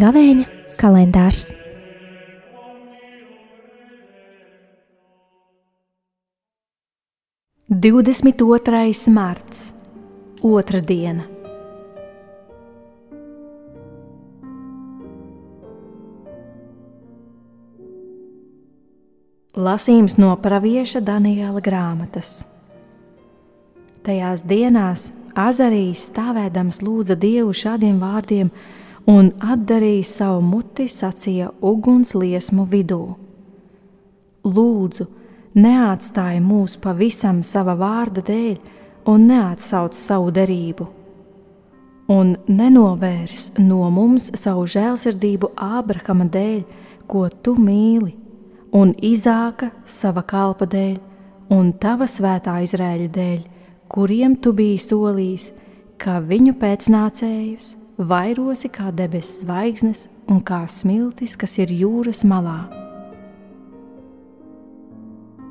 Gavēņa kalendārs. Divdesmit otrais marts, otra diena. Lasījums no pravieša Daniela grāmatas. Tajās dienās Azarijas stāvēdams lūdza Dievu šādiem vārdiem un atdarīja savu muti sacīja uguns liesmu vidū. Lūdzu, neatstāj mūs pavisam sava vārda dēļ un neatsauc savu derību. Un nenovērs no mums savu žēlsirdību Ābrahama dēļ, ko tu mīli, un Izāka sava kalpa dēļ, un tava svētā Izraēļa dēļ, kuriem tu biji solījis, ka viņu pēcnācējus vairosi kā debesu zvaigznes un kā smiltis, kas ir jūras malā.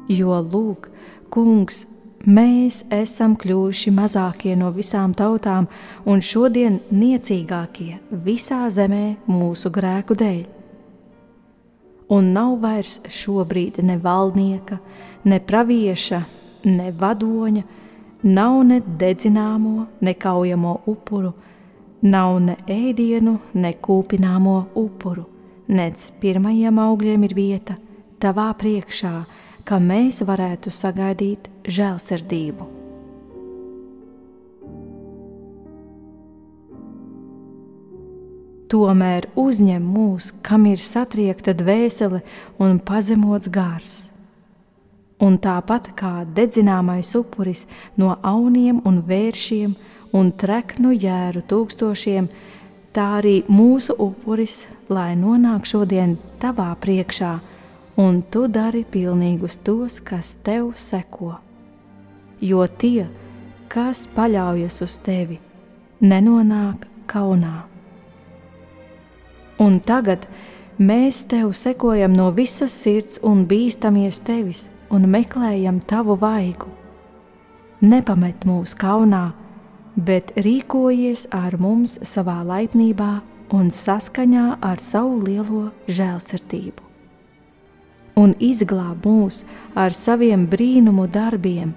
Jo lūk, kungs, mēs esam kļuvuši mazākie no visām tautām un šodien niecīgākie visā zemē mūsu grēku dēļ un nav vairs šobrīd ne valdnieka, ne pravieša, ne vadoņa, nav ne dedzināmo, ne kaujamo upuru, nav ne ēdienu, ne kūpināmo upuru, nec pirmajiem augļiem ir vieta tavā priekšā, ka mēs varētu sagaidīt žēlsirdību. Tomēr uzņem mūs, kam ir satriekta dvēsele un pazemots gars. Un tāpat kā dedzināmais upuris no auniem un vēršiem un treknu jēru tūkstošiem, tā arī mūsu upuris, lai nonāk šodien tavā priekšā, un tu dari pilnīgus tos, kas tev seko. Jo tie, kas paļaujas uz tevi, nenonāk kaunā. Un tagad mēs tev sekojam no visas sirds un bīstamies tevis un meklējam tavu vaigu. Nepamet mūs kaunā, bet rīkojies ar mums savā laipnībā un saskaņā ar savu lielo žēlsirdību. Un izglāb mūs ar saviem brīnumu darbiem,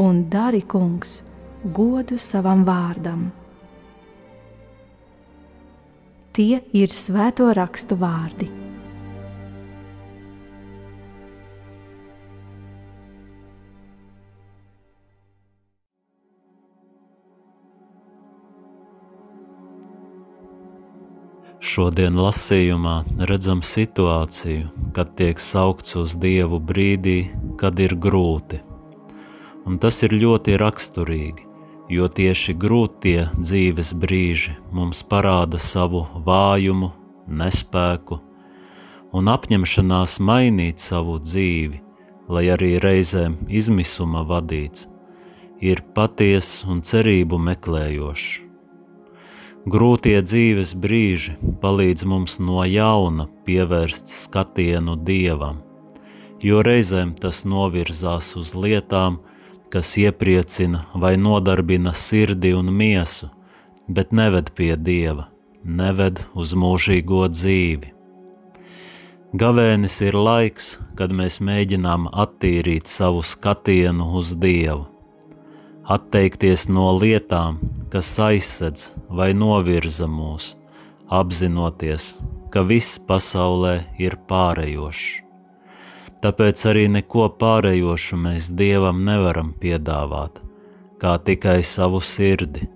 un dari, kungs, godu savam vārdam. Tie ir svēto rakstu vārdi. Šodien lasījumā redzam situāciju, kad tiek saukts uz Dievu brīdī, kad ir grūti. Un tas ir ļoti raksturīgi jo tieši grūtie dzīves brīži mums parāda savu vājumu, nespēku un apņemšanās mainīt savu dzīvi, lai arī reizēm izmisuma vadīts, ir patiesa un cerību meklējošs. Grūtie dzīves brīži palīdz mums no jauna pievērst skatienu dievam, jo reizēm tas novirzās uz lietām, kas iepriecina vai nodarbina sirdi un miesu, bet neved pie dieva, neved uz mūžīgo dzīvi. Gavēnis ir laiks, kad mēs mēģinām attīrīt savu skatienu uz Dievu, atteikties no lietām, kas aizsedz vai novirza mūs, apzinoties, ka viss pasaulē ir pārējošs tāpēc arī neko pārējošu mēs Dievam nevaram piedāvāt, kā tikai savu sirdi,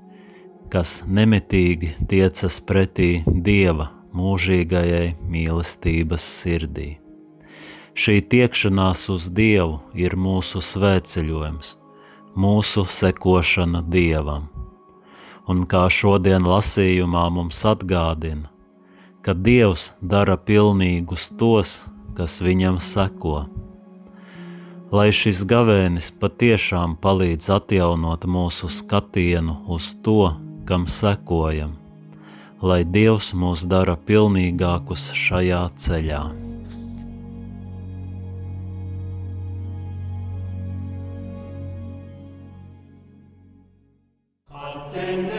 kas nemitīgi tiecas pretī Dieva mūžīgajai mīlestības sirdī. Šī tiekšanās uz Dievu ir mūsu svētceļojums, mūsu sekošana Dievam. Un kā šodien lasījumā mums atgādina, ka Dievs dara pilnīgus tos, kas viņam seko. Lai šis gavēnis patiešām palīdz atjaunot mūsu skatienu uz to, kam sekojam, lai Dievs mūs dara pilnīgākus šajā ceļā. Attende.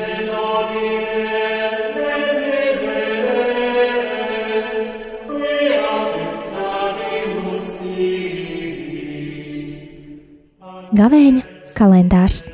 Gavēņa kalendārs.